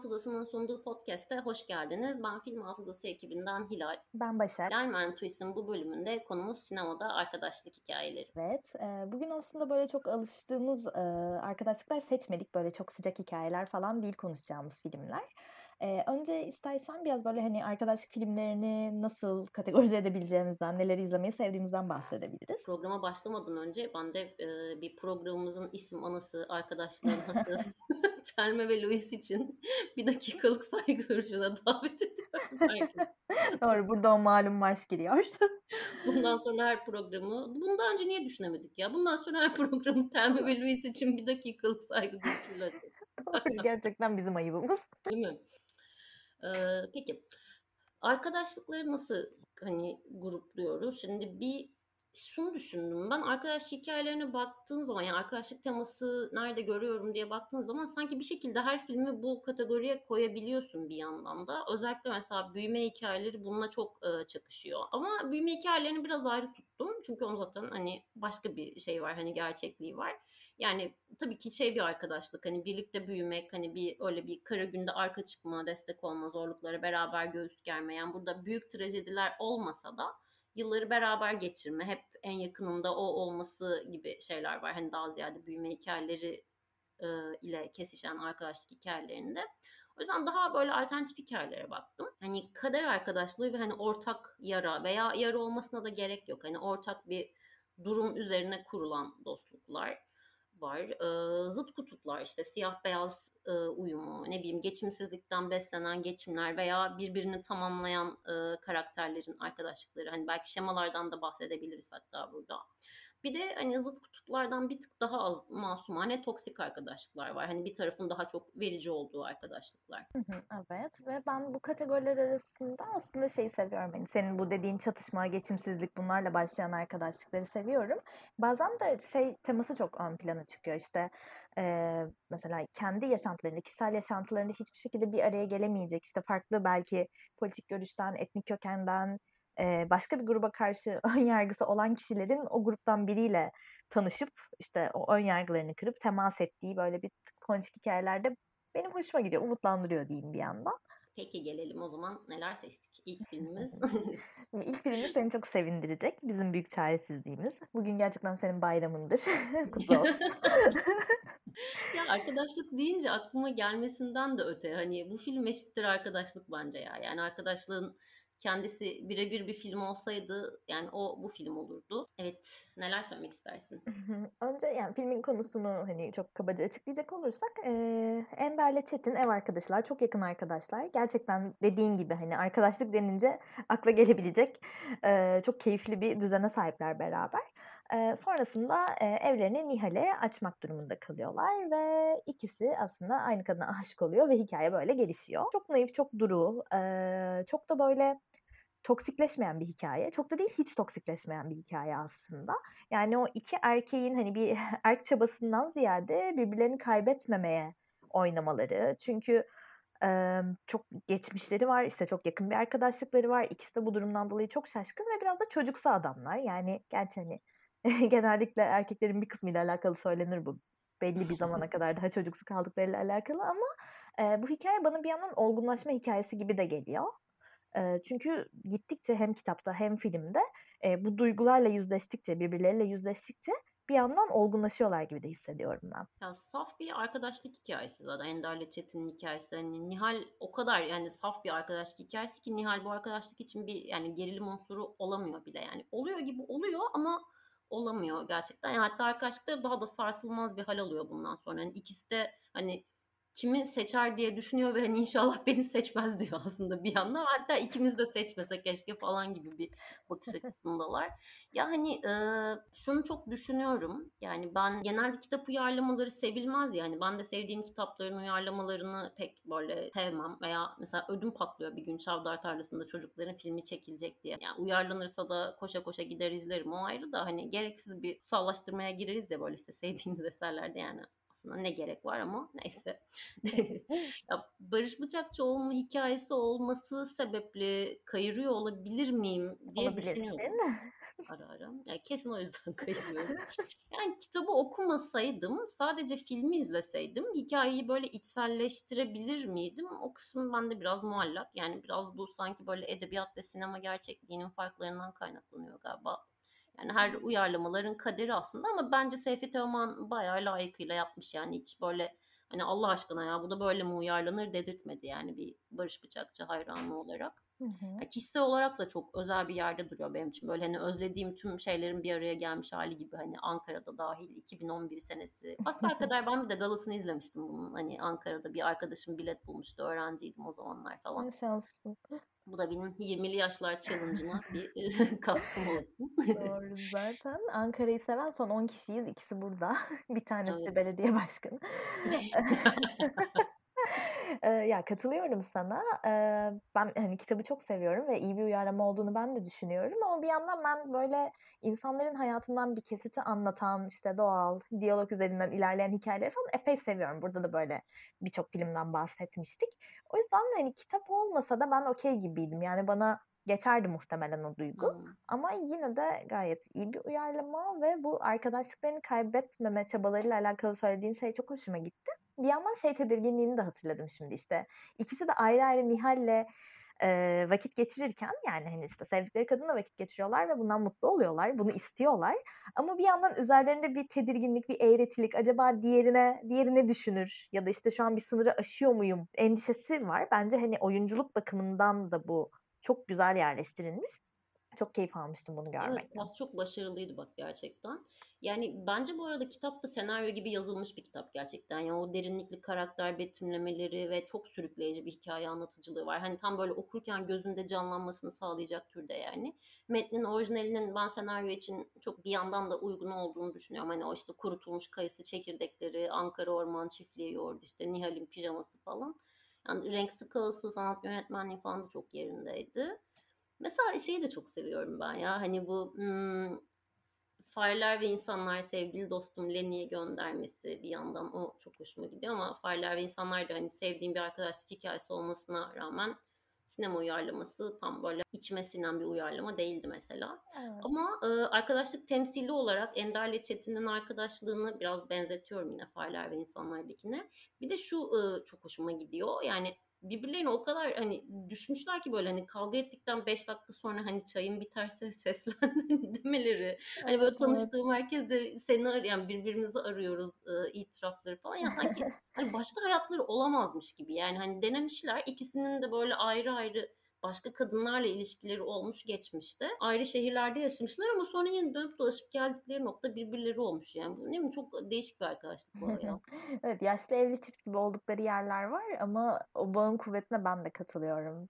Hafızası'nın sunduğu podcast'e hoş geldiniz. Ben Film Hafızası ekibinden Hilal. Ben Başak. Gelmen Twist'in bu bölümünde konumuz sinemada arkadaşlık hikayeleri. Evet, e, bugün aslında böyle çok alıştığımız e, arkadaşlıklar seçmedik. Böyle çok sıcak hikayeler falan değil konuşacağımız filmler. E, önce istersen biraz böyle hani arkadaşlık filmlerini nasıl kategorize edebileceğimizden, neleri izlemeyi sevdiğimizden bahsedebiliriz. Programa başlamadan önce ben de e, bir programımızın isim anası, arkadaşlığın hası Selma ve Louis için bir dakikalık saygı duruşuna davet ediyorum. Doğru, burada o malum marş giriyor. Bundan sonra her programı, bundan önce niye düşünemedik ya? Bundan sonra her programı Telme ve Louis için bir dakikalık saygı duruşuyla. Doğru, gerçekten bizim ayıbımız. Değil mi? Peki arkadaşlıkları nasıl hani grupluyoruz? Şimdi bir şunu düşündüm ben arkadaş hikayelerine baktığın zaman yani arkadaşlık teması nerede görüyorum diye baktığın zaman sanki bir şekilde her filmi bu kategoriye koyabiliyorsun bir yandan da. Özellikle mesela büyüme hikayeleri bununla çok e, çakışıyor. Ama büyüme hikayelerini biraz ayrı tuttum. Çünkü onun zaten hani başka bir şey var hani gerçekliği var. Yani tabii ki şey bir arkadaşlık hani birlikte büyümek hani bir öyle bir kara günde arka çıkma, destek olma, zorluklara beraber göğüs germe. Yani burada büyük trajediler olmasa da yılları beraber geçirme, hep en yakınında o olması gibi şeyler var. Hani daha ziyade büyüme hikayeleri e, ile kesişen arkadaşlık hikayelerinde. O yüzden daha böyle alternatif hikayelere baktım. Hani kader arkadaşlığı ve hani ortak yara veya yara olmasına da gerek yok. Hani ortak bir durum üzerine kurulan dostluklar var. Zıt kutuplar işte siyah beyaz uyumu, ne bileyim geçimsizlikten beslenen geçimler veya birbirini tamamlayan karakterlerin arkadaşlıkları. Hani belki şemalardan da bahsedebiliriz hatta burada. Bir de hani zıt kutuplardan bir tık daha az masumane toksik arkadaşlıklar var. Hani bir tarafın daha çok verici olduğu arkadaşlıklar. evet ve ben bu kategoriler arasında aslında şeyi seviyorum. Yani senin bu dediğin çatışma, geçimsizlik bunlarla başlayan arkadaşlıkları seviyorum. Bazen de şey teması çok ön plana çıkıyor. İşte e, mesela kendi yaşantılarında, kişisel yaşantılarında hiçbir şekilde bir araya gelemeyecek. işte farklı belki politik görüşten, etnik kökenden, başka bir gruba karşı ön yargısı olan kişilerin o gruptan biriyle tanışıp işte o ön yargılarını kırıp temas ettiği böyle bir ponçik hikayelerde benim hoşuma gidiyor, umutlandırıyor diyeyim bir yandan. Peki gelelim o zaman neler seçtik ilk filmimiz? İlk filmimiz seni çok sevindirecek. Bizim büyük çaresizliğimiz. Bugün gerçekten senin bayramındır. Kutlu olsun. ya arkadaşlık deyince aklıma gelmesinden de öte hani bu film eşittir arkadaşlık bence ya. Yani arkadaşlığın kendisi birebir bir film olsaydı yani o bu film olurdu. Evet neler söylemek istersin? Önce yani filmin konusunu hani çok kabaca açıklayacak olursak e, Ender'le Çetin ev arkadaşlar çok yakın arkadaşlar. Gerçekten dediğin gibi hani arkadaşlık denince akla gelebilecek e, çok keyifli bir düzene sahipler beraber. Sonrasında evlerini Nihal'e açmak durumunda kalıyorlar ve ikisi aslında aynı kadına aşık oluyor ve hikaye böyle gelişiyor. Çok naif, çok duru, çok da böyle toksikleşmeyen bir hikaye. Çok da değil hiç toksikleşmeyen bir hikaye aslında. Yani o iki erkeğin hani bir erk çabasından ziyade birbirlerini kaybetmemeye oynamaları. Çünkü e, çok geçmişleri var, işte çok yakın bir arkadaşlıkları var. İkisi de bu durumdan dolayı çok şaşkın ve biraz da çocuksu adamlar. Yani gerçi hani genellikle erkeklerin bir kısmıyla alakalı söylenir bu. Belli bir zamana kadar daha çocuksu kaldıklarıyla alakalı ama e, bu hikaye bana bir yandan olgunlaşma hikayesi gibi de geliyor. Çünkü gittikçe hem kitapta hem filmde bu duygularla yüzleştikçe, birbirleriyle yüzleştikçe bir yandan olgunlaşıyorlar gibi de hissediyorum ben. Ya saf bir arkadaşlık hikayesi zaten Ender'le Çetin'in hikayesi. Hani Nihal o kadar yani saf bir arkadaşlık hikayesi ki Nihal bu arkadaşlık için bir yani gerilim unsuru olamıyor bile yani. Oluyor gibi oluyor ama olamıyor gerçekten. Yani hatta arkadaşlıkları daha da sarsılmaz bir hal alıyor bundan sonra. Yani ikisi de hani kimi seçer diye düşünüyor ve hani inşallah beni seçmez diyor aslında bir yandan. Hatta ikimiz de seçmese keşke falan gibi bir bakış açısındalar. Ya hani e, şunu çok düşünüyorum. Yani ben genelde kitap uyarlamaları sevilmez yani. Ben de sevdiğim kitapların uyarlamalarını pek böyle sevmem. Veya mesela ödüm patlıyor bir gün Çavdar Tarlası'nda çocukların filmi çekilecek diye. Yani uyarlanırsa da koşa koşa gider izlerim. O ayrı da hani gereksiz bir sallaştırmaya gireriz ya böyle işte sevdiğimiz eserlerde yani aslında ne gerek var ama neyse. ya Barış Bıçakçıoğlu'nun hikayesi olması sebeple kayırıyor olabilir miyim diye düşünüyorum. ara ara. Yani kesin o yüzden kayırıyorum. Yani kitabı okumasaydım, sadece filmi izleseydim hikayeyi böyle içselleştirebilir miydim? O kısım bende biraz muallak. Yani biraz bu sanki böyle edebiyat ve sinema gerçekliğinin farklarından kaynaklanıyor galiba. Yani her uyarlamaların kaderi aslında ama bence Seyfi Teoman bayağı layıkıyla yapmış yani hiç böyle hani Allah aşkına ya bu da böyle mi uyarlanır dedirtmedi yani bir Barış Bıçakçı hayranı olarak. Hı hı. kişisel olarak da çok özel bir yerde duruyor benim için. Böyle hani özlediğim tüm şeylerin bir araya gelmiş hali gibi hani Ankara'da dahil 2011 senesi. kadar ben bir de galasını izlemiştim bunun. Hani Ankara'da bir arkadaşım bilet bulmuştu. Öğrenciydim o zamanlar falan. Ne şanslısın. Bu da benim 20'li yaşlar challenge'ına bir katkım olsun. Doğru zaten. Ankara'yı seven son 10 kişiyiz. İkisi burada. Bir tanesi evet. belediye başkanı. ya katılıyorum sana. ben hani kitabı çok seviyorum ve iyi bir uyarlama olduğunu ben de düşünüyorum ama bir yandan ben böyle insanların hayatından bir kesiti anlatan işte doğal, diyalog üzerinden ilerleyen hikayeleri falan epey seviyorum. Burada da böyle birçok filmden bahsetmiştik. O yüzden hani kitap olmasa da ben okey gibiydim. Yani bana geçerdi muhtemelen o duygu. Hmm. Ama yine de gayet iyi bir uyarlama ve bu arkadaşlıklarını kaybetmeme çabalarıyla alakalı söylediğin şey çok hoşuma gitti bir yandan şey tedirginliğini de hatırladım şimdi işte. İkisi de ayrı ayrı Nihal'le e, vakit geçirirken yani hani işte sevdikleri kadınla vakit geçiriyorlar ve bundan mutlu oluyorlar. Bunu istiyorlar. Ama bir yandan üzerlerinde bir tedirginlik, bir eğretilik. Acaba diğerine diğerine düşünür ya da işte şu an bir sınırı aşıyor muyum endişesi var. Bence hani oyunculuk bakımından da bu çok güzel yerleştirilmiş. Çok keyif almıştım bunu görmekten. Evet, çok başarılıydı bak gerçekten. Yani bence bu arada kitap da senaryo gibi yazılmış bir kitap gerçekten. Yani o derinlikli karakter betimlemeleri ve çok sürükleyici bir hikaye anlatıcılığı var. Hani tam böyle okurken gözünde canlanmasını sağlayacak türde yani. Metnin orijinalinin ben senaryo için çok bir yandan da uygun olduğunu düşünüyorum. Hani o işte kurutulmuş kayısı çekirdekleri, Ankara Orman Çiftliği yoğurdu, işte Nihal'in pijaması falan. Yani renk skalası, sanat yönetmenliği falan da çok yerindeydi. Mesela şeyi de çok seviyorum ben ya. Hani bu hmm, Fareler ve insanlar sevgili dostum Lenny'e göndermesi bir yandan o çok hoşuma gidiyor ama Fareler ve insanlar da hani sevdiğim bir arkadaşlık hikayesi olmasına rağmen sinema uyarlaması tam böyle içime sinen bir uyarlama değildi mesela. Evet. Ama e, arkadaşlık temsili olarak Ender'le Çetin'in arkadaşlığını biraz benzetiyorum yine Fareler ve insanlardakine. Bir de şu e, çok hoşuma gidiyor. Yani birbirlerine o kadar hani düşmüşler ki böyle hani kavga ettikten 5 dakika sonra hani çayın biterse seslen demeleri. Hani böyle tanıştığım herkes de seni arayan birbirimizi arıyoruz e, itirafları falan. Ya sanki hani başka hayatları olamazmış gibi. Yani hani denemişler ikisinin de böyle ayrı ayrı başka kadınlarla ilişkileri olmuş geçmişte. Ayrı şehirlerde yaşamışlar ama sonra yine dönüp dolaşıp geldikleri nokta birbirleri olmuş. Yani bu değil mi? Çok değişik bir arkadaşlık bu ya. evet yaşlı evli çift gibi oldukları yerler var ama o bağın kuvvetine ben de katılıyorum.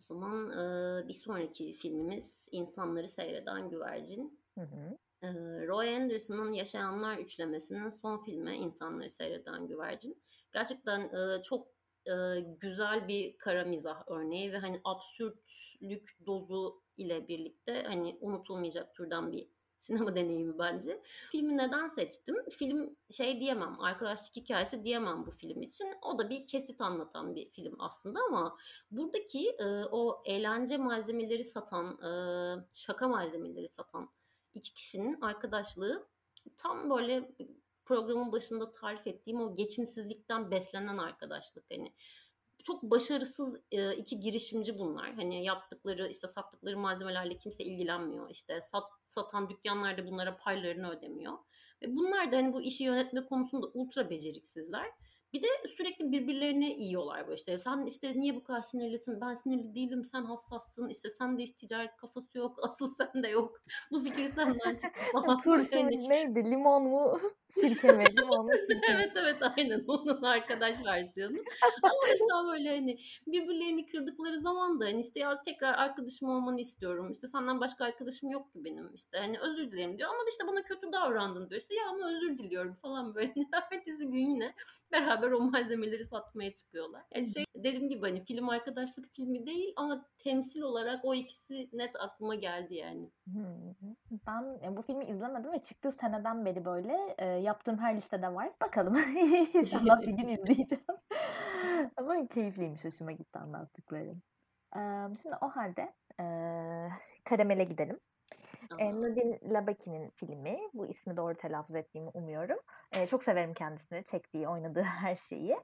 O zaman e, bir sonraki filmimiz İnsanları Seyreden Güvercin. Hı hı. E, Roy Anderson'ın Yaşayanlar üçlemesinin son filmi İnsanları Seyreden Güvercin. Gerçekten e, çok e, güzel bir kara mizah örneği ve hani absürtlük dozu ile birlikte hani unutulmayacak türden bir sinema deneyimi bence. Filmi neden seçtim? Film şey diyemem, arkadaşlık hikayesi diyemem bu film için. O da bir kesit anlatan bir film aslında ama buradaki e, o eğlence malzemeleri satan, e, şaka malzemeleri satan iki kişinin arkadaşlığı tam böyle programın başında tarif ettiğim o geçimsizlikten beslenen arkadaşlık hani çok başarısız e, iki girişimci bunlar. Hani yaptıkları işte sattıkları malzemelerle kimse ilgilenmiyor. İşte sat, satan dükkanlar da bunlara paylarını ödemiyor. Ve bunlar da hani bu işi yönetme konusunda ultra beceriksizler. Bir de sürekli birbirlerini yiyorlar böyle işte. Sen işte niye bu kadar sinirlisin? Ben sinirli değilim. Sen hassassın. İşte sen de hiç ticaret kafası yok. Asıl sen de yok. Bu fikir senden çıktı falan. Turşu hani... neydi? Limon mu? Sirke mi? Limon mu? Sirke evet evet aynen. Onun arkadaş versiyonu. Ama mesela böyle hani birbirlerini kırdıkları zaman da hani işte ya tekrar arkadaşım olmanı istiyorum. İşte senden başka arkadaşım yok ki benim. İşte hani özür dilerim diyor. Ama işte bana kötü davrandın diyor. İşte ya ama özür diliyorum falan böyle. Ertesi gün yine beraber o malzemeleri satmaya çıkıyorlar. Yani şey dediğim gibi hani film arkadaşlık filmi değil ama temsil olarak o ikisi net aklıma geldi yani. Ben e, bu filmi izlemedim ve çıktığı seneden beri böyle e, yaptığım her listede var. Bakalım inşallah bir gün izleyeceğim. ama keyifliymiş hoşuma gitti anlattıklarım. Şimdi o halde e, karamele gidelim. A! Nadine Labaki'nin filmi. Bu ismi doğru telaffuz ettiğimi umuyorum. Eee, çok severim kendisini, çektiği, oynadığı her şeyi.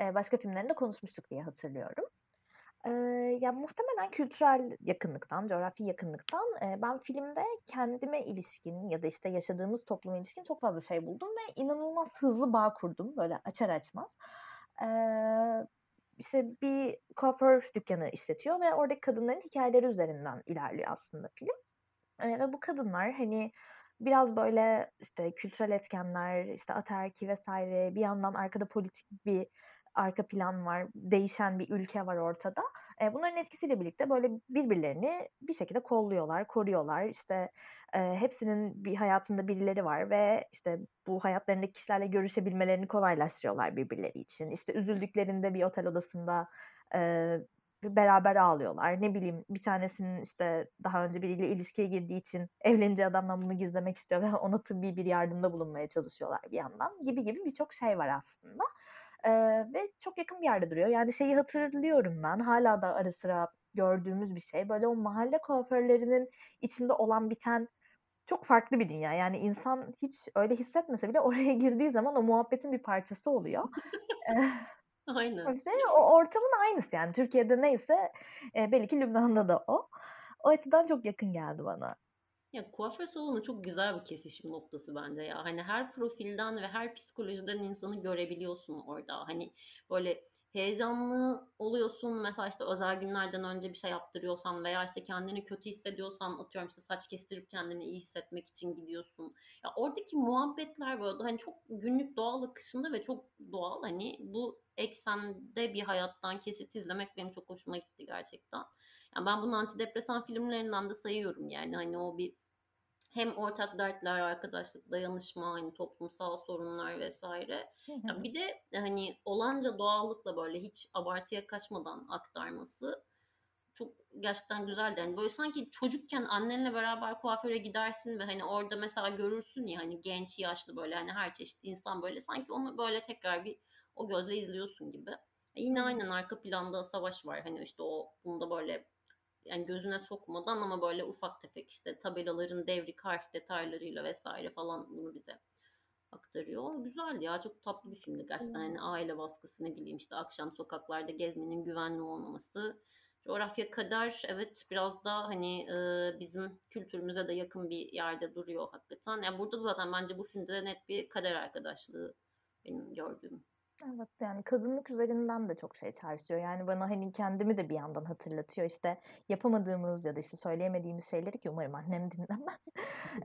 Eee, başka filmlerinde konuşmuştuk diye hatırlıyorum. Eee, ya, muhtemelen kültürel yakınlıktan, coğrafi yakınlıktan, eee, ben filmde kendime ilişkin ya da, işte, yaşadığımız topluma ilişkin çok fazla şey buldum ve inanılmaz hızlı bağ kurdum, böyle, açar açmaz. Eee, işte, bir kuaför dükkânı işletiyor ve oradaki kadınların hikâyeleri üzerinden ilerliyor aslında film. Eee, ve bu kadınlar, hani, biraz, böyle, işte, kültürel etkenler, işte, ataerki vs. bir yandan arkada politik bir arka plan var, değişen bir ülke var ortada. Eee, bunların etkisiyle birlikte, böyle, birbirlerini bir şekilde kolluyorlar, koruyorlar. İşte, eee, hepsinin bir hayatında birileri var ve, işte, bu hayatlarındaki kişilerle görüşebilmelerini kolaylaştırıyorlar birbirleri için. İşte, üzüldüklerinde bir otel odasında, eee, beraber ağlıyorlar. Ne bileyim, bir tanesinin, işte, daha önce biriyle ilişkiye girdiği için evleneceği adamdan bunu gizlemek istiyor ve ona tıbbi bir yardımda bulunmaya çalışıyorlar bir yandan gibi gibi birçok şey var aslında. Eee, ve çok yakın bir yerde duruyor. Yani şeyi hatırlıyorum ben, hâlâ da ara sıra gördüğümüz bir şey. Böyle, o mahalle kuaförlerinin içinde olan biten çok farklı bir dünya. Yani insan hiç öyle hissetmese bile oraya girdiği zaman o muhabbetin bir parçası oluyor. Aynen. ve o ortamın aynısı yani. Türkiye'de neyse, eee, belli ki Lübnan'da da o. O açıdan çok yakın geldi bana. Ya, kuaför salonu çok güzel bir kesişim noktası bence ya. Hani, her profilden ve her psikolojiden insanı görebiliyorsun orada. Hani, böyle, heyecanlı oluyorsun. Mesela, işte, özel günlerden önce bir şey yaptırıyorsan veya, işte, kendini kötü hissediyorsan, atıyorum, işte, saç kestirip kendini iyi hissetmek için gidiyorsun. Ya, oradaki muhabbetler, böyle, hani, çok günlük doğal akışında ve çok doğal. Hani, bu eksende bir hayattan kesit izlemek benim çok hoşuma gitti gerçekten. Ya, ben bunu antidepresan filmlerinden de sayıyorum, yani. Hani, o bir hem ortak dertler, arkadaşlık, dayanışma, hani, toplumsal sorunlar vs. Hı Ya, hı. bir de, hani, olanca doğallıkla, böyle, hiç abartıya kaçmadan aktarması çok gerçekten güzeldi. Hani, böyle, sanki çocukken annenle beraber kuaföre gidersin ve, hani, orada mesela görürsün ya, hani, genç, yaşlı, böyle, hani, her çeşit insan, böyle, sanki onu, böyle, tekrar bir o gözle izliyorsun gibi. E, yine aynen arka planda savaş var. Hani, işte, o bunu da, böyle, yani, gözüne sokmadan ama, böyle, ufak tefek, işte, tabelaların devrik harf detaylarıyla vs. falan bunu bize aktarıyor. Güzeldi ya, çok tatlı bir filmdi gerçekten. Hani, aile baskısı, ne bileyim, işte, akşam sokaklarda gezmenin güvenli olmaması. Coğrafya, kader, evet, biraz da, hani, eee, bizim kültürümüze de yakın bir yerde duruyor hakikaten. Ya, burada da zaten bence bu filmde net bir kader arkadaşlığı benim gördüğüm. Evet, yani, kadınlık üzerinden de çok şey çağrıştırıyor. Yani, bana, hani, kendimi de bir yandan hatırlatıyor. İşte, yapamadığımız ya da, işte, söyleyemediğimiz şeyleri ki umarım annem dinlemez.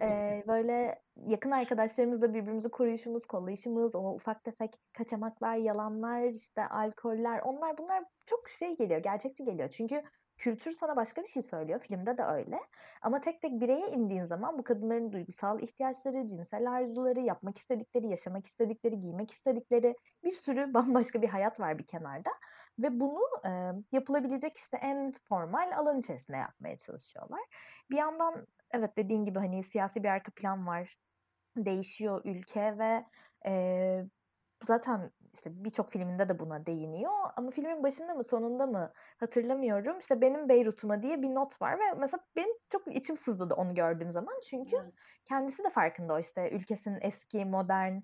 Eee, böyle, yakın arkadaşlarımızla birbirimizi koruyuşumuz, kollayışımız, o ufak tefek kaçamaklar, yalanlar, işte, alkoller, onlar bunlar çok şey geliyor, gerçekçi geliyor. Çünkü kültür sana başka bir şey söylüyor, filmde de öyle. Ama tek tek bireye indiğin zaman bu kadınların duygusal ihtiyaçları, cinsel arzuları, yapmak istedikleri, yaşamak istedikleri, giymek istedikleri bir sürü bambaşka bir hayat var bir kenarda ve bunu, eee, yapılabilecek, işte, en formal alan içerisinde yapmaya çalışıyorlar. Bir yandan evet, dediğin gibi, hani, siyasi bir arka plan var. Değişiyor ülke ve, eee, zaten, işte, birçok filminde de buna değiniyor ama filmin başında mı sonunda mı hatırlamıyorum. İşte, "Benim Beyrut'uma" diye bir not var ve mesela benim çok içim sızladı onu gördüğüm zaman. Çünkü Evet. kendisi de farkında o, işte, ülkesinin eski, modern,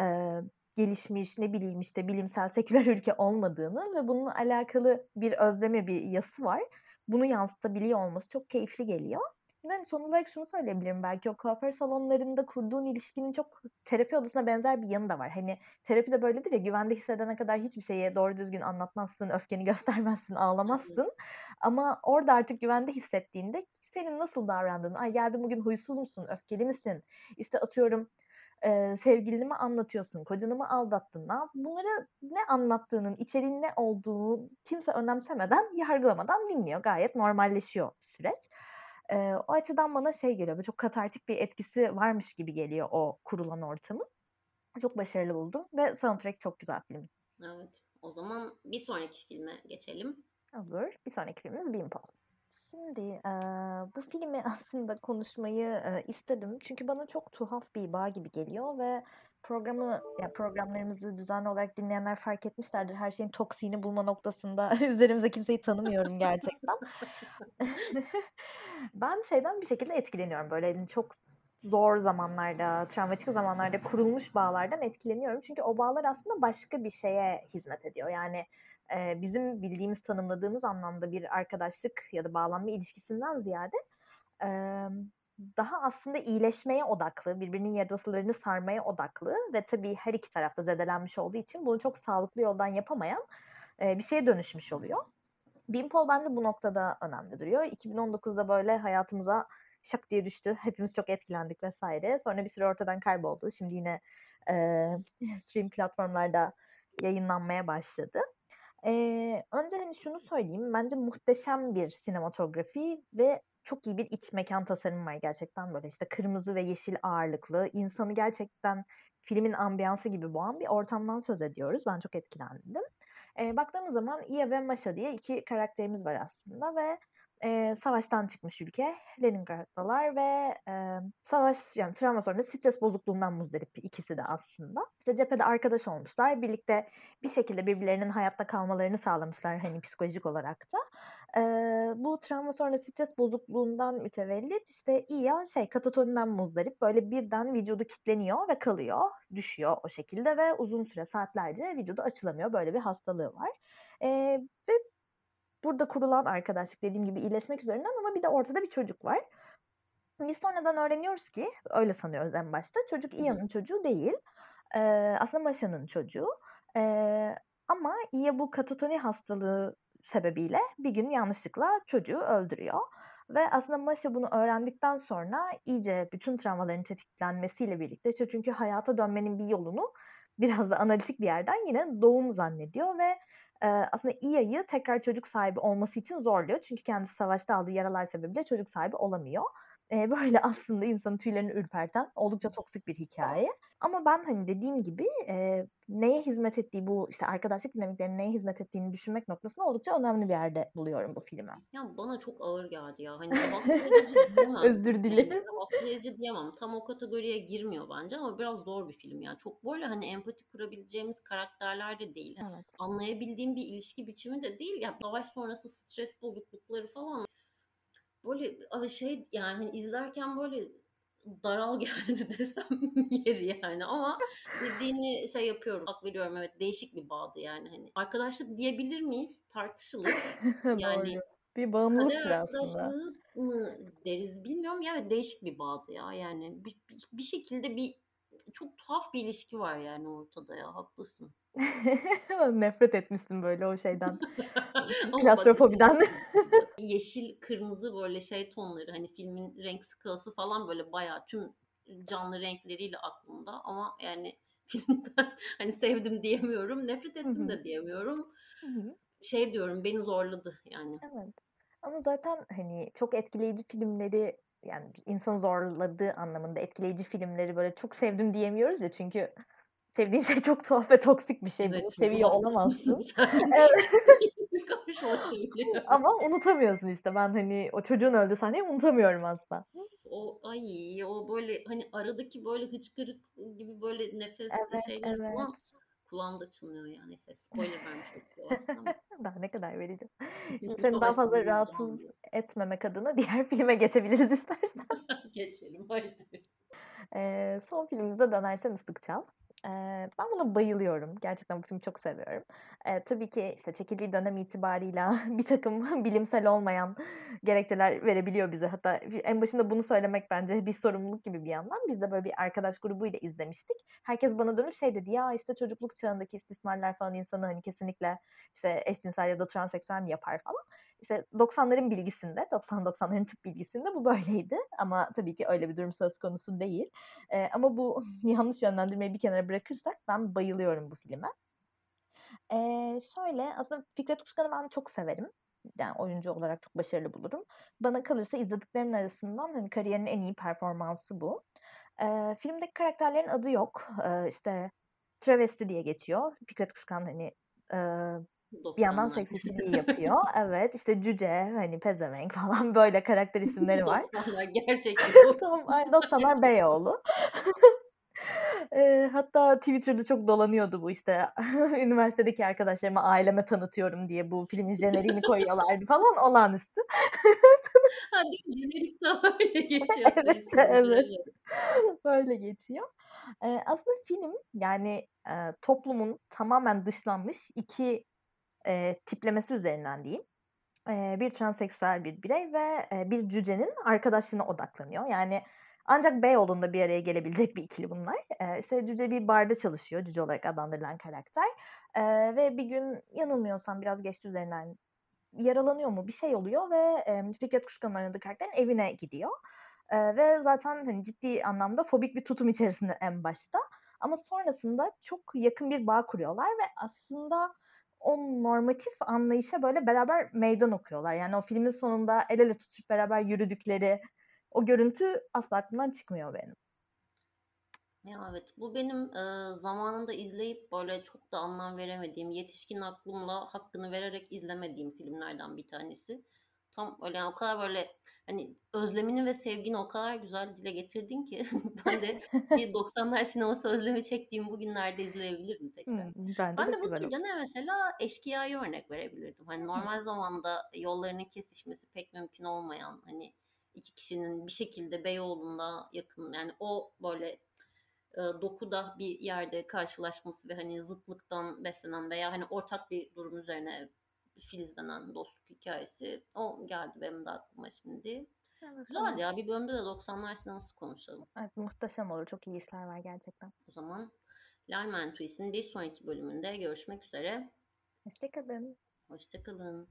eee, gelişmiş, ne bileyim, işte, bilimsel, seküler ülke olmadığını ve bununla alakalı bir özlemi, bir yası var. Bunu yansıtabiliyor olması çok keyifli geliyor. Bir de, hani, son olarak şunu söyleyebilirim belki, o kuaför salonlarında kurduğun ilişkinin çok terapi odasına benzer bir yanı da var. Hani, terapi de böyledir ya, güvende hissedene kadar hiçbir şeyi doğru düzgün anlatmazsın, öfkeni göstermezsin, ağlamazsın ama orada artık güvende hissettiğinde senin nasıl davrandığını, "Ay, geldin bugün huysuz musun, öfkeli misin?" İşte, atıyorum, eee, sevgilini mi anlatıyorsun, kocanı mı aldattın, ne bunları ne anlattığının, içeriğinin ne olduğunu kimse önemsemeden, yargılamadan dinliyor. Gayet normalleşiyor süreç. Eee, o açıdan bana şey geliyor, çok katartik bir etkisi varmış gibi geliyor o kurulan ortamın. Çok başarılı buldum ve soundtrack çok güzel filmin. Evet. O zaman bir sonraki filme geçelim. Olur. Bir sonraki filmimiz Beanpole. Şimdi, eee, bu filmi aslında konuşmayı, eee, istedim. Çünkü bana çok tuhaf bir bağ gibi geliyor ve programı ya programlarımızı düzenli olarak dinleyenler fark etmişlerdir. Her şeyin toksiğini bulma noktasında üzerimize kimseyi tanımıyorum gerçekten. ben şeyden bir şekilde etkileniyorum. Böyle hani çok zor zamanlarda, travmatik zamanlarda kurulmuş bağlardan etkileniyorum. Çünkü o bağlar aslında başka bir şeye hizmet ediyor. Yani e, bizim bildiğimiz, tanımladığımız anlamda bir arkadaşlık ya da bağlanma ilişkisinden ziyade e, daha aslında iyileşmeye odaklı, birbirinin yarasalarını sarmaya odaklı ve tabii her iki tarafta zedelenmiş olduğu için bunu çok sağlıklı yoldan yapamayan e, bir şeye dönüşmüş oluyor. Beanpole bence bu noktada önemli duruyor. 2019'da böyle hayatımıza şak diye düştü. Hepimiz çok etkilendik vesaire. Sonra bir süre ortadan kayboldu. Şimdi yine e, stream platformlarda yayınlanmaya başladı. E, önce hani şunu söyleyeyim. Bence muhteşem bir sinematografi ve çok iyi bir iç mekan tasarımı var gerçekten böyle işte kırmızı ve yeşil ağırlıklı insanı gerçekten filmin ambiyansı gibi boğan bir ortamdan söz ediyoruz. Ben çok etkilendim. E, baktığımız zaman Ia ve Masha diye iki karakterimiz var aslında ve e, savaştan çıkmış ülke. Leningrad'dalar ve e, savaş yani travma sonrası stres bozukluğundan muzdarip ikisi de aslında. İşte cephede arkadaş olmuşlar. Birlikte bir şekilde birbirlerinin hayatta kalmalarını sağlamışlar hani psikolojik olarak da. E, bu travma sonrası stres bozukluğundan mütevellit işte İya şey katatoninden muzdarip böyle birden vücudu kitleniyor ve kalıyor. Düşüyor o şekilde ve uzun süre saatlerce vücudu açılamıyor. Böyle bir hastalığı var. E, ve burada kurulan arkadaşlık dediğim gibi iyileşmek üzerinden ama bir de ortada bir çocuk var. Biz sonradan öğreniyoruz ki, öyle sanıyoruz en başta, çocuk Ian'ın çocuğu değil. Ee, aslında Masha'nın çocuğu. Ee, ama Ia bu katatoni hastalığı sebebiyle bir gün yanlışlıkla çocuğu öldürüyor. Ve aslında Masha bunu öğrendikten sonra iyice bütün travmaların tetiklenmesiyle birlikte çünkü hayata dönmenin bir yolunu biraz da analitik bir yerden yine doğum zannediyor ve e, aslında İya'yı tekrar çocuk sahibi olması için zorluyor. Çünkü kendisi savaşta aldığı yaralar sebebiyle çocuk sahibi olamıyor. E, böyle aslında insanın tüylerini ürperten oldukça toksik bir hikaye. Ama ben hani dediğim gibi e, neye hizmet ettiği bu işte arkadaşlık dinamiklerinin neye hizmet ettiğini düşünmek noktasında oldukça önemli bir yerde buluyorum bu filmi. Ya bana çok ağır geldi ya. Hani baskılayıcı diyemem. Özür dilerim. Yani, baskılayıcı diyemem. Tam o kategoriye girmiyor bence ama biraz zor bir film yani. Çok böyle hani empati kurabileceğimiz karakterler de değil. Evet. Anlayabildiğim bir ilişki biçimi de değil. Ya savaş sonrası stres bozuklukları falan böyle şey yani hani izlerken böyle daral geldi desem yeri yani ama dediğini şey yapıyorum hak veriyorum. Evet değişik bir bağdı yani hani. Arkadaşlık diyebilir miyiz? Tartışılır. Yani bir bağımlılıktır aslında. mı deriz bilmiyorum yani değişik bir bağdı ya. Yani bir, bir şekilde bir çok tuhaf bir ilişki var yani ortada ya haklısın. Nefret etmişsin böyle o şeyden. Klastrofobiden. Yeşil, kırmızı böyle şey tonları hani filmin renk skalası falan böyle bayağı tüm canlı renkleriyle aklımda ama yani filmden hani sevdim diyemiyorum, nefret ettim de diyemiyorum. Şey diyorum beni zorladı yani. Evet. Ama zaten hani çok etkileyici filmleri yani insan zorladığı anlamında etkileyici filmleri böyle çok sevdim diyemiyoruz ya çünkü sevdiğin şey çok tuhaf ve toksik bir şey. Evet, Bunu seviyor olamazsın. evet. Ama unutamıyorsun işte. Ben hani o çocuğun öldü sahneyi unutamıyorum asla. O ay o böyle hani aradaki böyle hıçkırık gibi böyle nefes evet, şeyler evet. falan kulağımda çınlıyor yani. Neyse spoiler vermiş olduk Daha ne kadar vereceğim. Şimdi seni daha fazla rahatsız etmemek adına diğer filme geçebiliriz istersen. Geçelim haydi. Ee, son filmimizde Dönersen Islık Çal. Ben buna bayılıyorum. Gerçekten bu filmi çok seviyorum. Eee, tabii ki, işte, çekildiği dönem itibarıyla birtakım bilimsel olmayan gerekçeler verebiliyor bize. Hatta en başında bunu söylemek bence bir sorumluluk gibi bir yandan. Biz de böyle bir arkadaş grubuyla izlemiştik. Herkes bana dönüp şey dedi, "Ya, işte, çocukluk çağındaki istismarlar falan insanı, hani, kesinlikle, işte, eşcinsel ya da transseksüel mi yapar?" falan. İşte 90'ların bilgisinde, 90-90'ların tıp bilgisinde bu böyleydi. Ama tabii ki öyle bir durum söz konusu değil. Eee, ama bu yanlış yönlendirmeyi bir kenara bırakırsak ben bayılıyorum bu filme. Eee, şöyle aslında Fikret Kuşkan'ı ben çok severim. Yani oyuncu olarak çok başarılı bulurum. Bana kalırsa izlediklerimin arasından hani kariyerinin en iyi performansı bu. Eee, filmdeki karakterlerin adı yok. Eee, işte travesti diye geçiyor. Fikret Kuşkan hani eee bir yandan seksistliği yapıyor. Evet işte cüce hani pezevenk falan böyle karakter isimleri var. 90'lar gerçekten. Tam 90'lar Beyoğlu. Hatta Twitter'da çok dolanıyordu bu, işte, üniversitedeki arkadaşlarıma, aileme tanıtıyorum diye bu filmin jeneriğini koyuyorlardı falan, olağanüstü. Ha, değil mi? Jenerikte öyle geçiyordu Evet, evet. Böyle geçiyor. Eee, aslında film, yani, eee, toplumun tamamen dışlanmış 2, eee, tiplemesi üzerinden diyeyim. Eee, bir transseksüel bir birey ve, eee, bir cücenin arkadaşlığına odaklanıyor. Yani, ancak Beyoğlu'nda bir araya gelebilecek bir ikili bunlar. Eee, işte, cüce bir barda çalışıyor, cüce olarak adlandırılan karakter, eee, ve bir gün yanılmıyorsam biraz geçti üzerinden, yaralanıyor mu, bir şey oluyor ve, emm, Fikret Kuşkan'ın oynadığı karakterin evine gidiyor. Eee, ve zaten, hani, ciddi anlamda fobik bir tutum içerisinde en başta ama sonrasında çok yakın bir bağ kuruyorlar ve aslında o normatif anlayışa, böyle, beraber meydan okuyorlar. Yani, o filmin sonunda el ele tutuşup beraber yürüdükleri o görüntü asla aklımdan çıkmıyor benim. Evet. Bu benim, eee, zamanında izleyip, böyle, çok da anlam veremediğim, yetişkin aklımla hakkını vererek izlemediğim filmlerden bir tanesi. Tam, öyle, yani, o kadar, böyle, hani, özlemini ve sevgini o kadar güzel dile getirdin ki ben de bir 90'lar sineması özlemi çektiğim bu günlerde izleyebilirim tekrar. Bence Ben de çok bu güzel olur. türden mesela Eşkıya'yı örnek verebilirdim. Hani, normal zamanda yollarının kesişmesi pek mümkün olmayan, hani, 2 kişinin bir şekilde Beyoğlu'nda yakın, yani, o, böyle, eee, dokuda bir yerde karşılaşması ve, hani, zıtlıktan beslenen veya, hani, ortak bir durum üzerine filizlenen dostluk hikâyesi, o geldi benim de aklıma şimdi. Evet, evet. ya, bir bölümde de 90'lar sineması konuşalım. Evet, muhteşem olur. Çok iyi işler var gerçekten. O zaman Lal Man Twist'in bir sonraki bölümünde görüşmek üzere. Hoşça kalın. Hoşça kalın.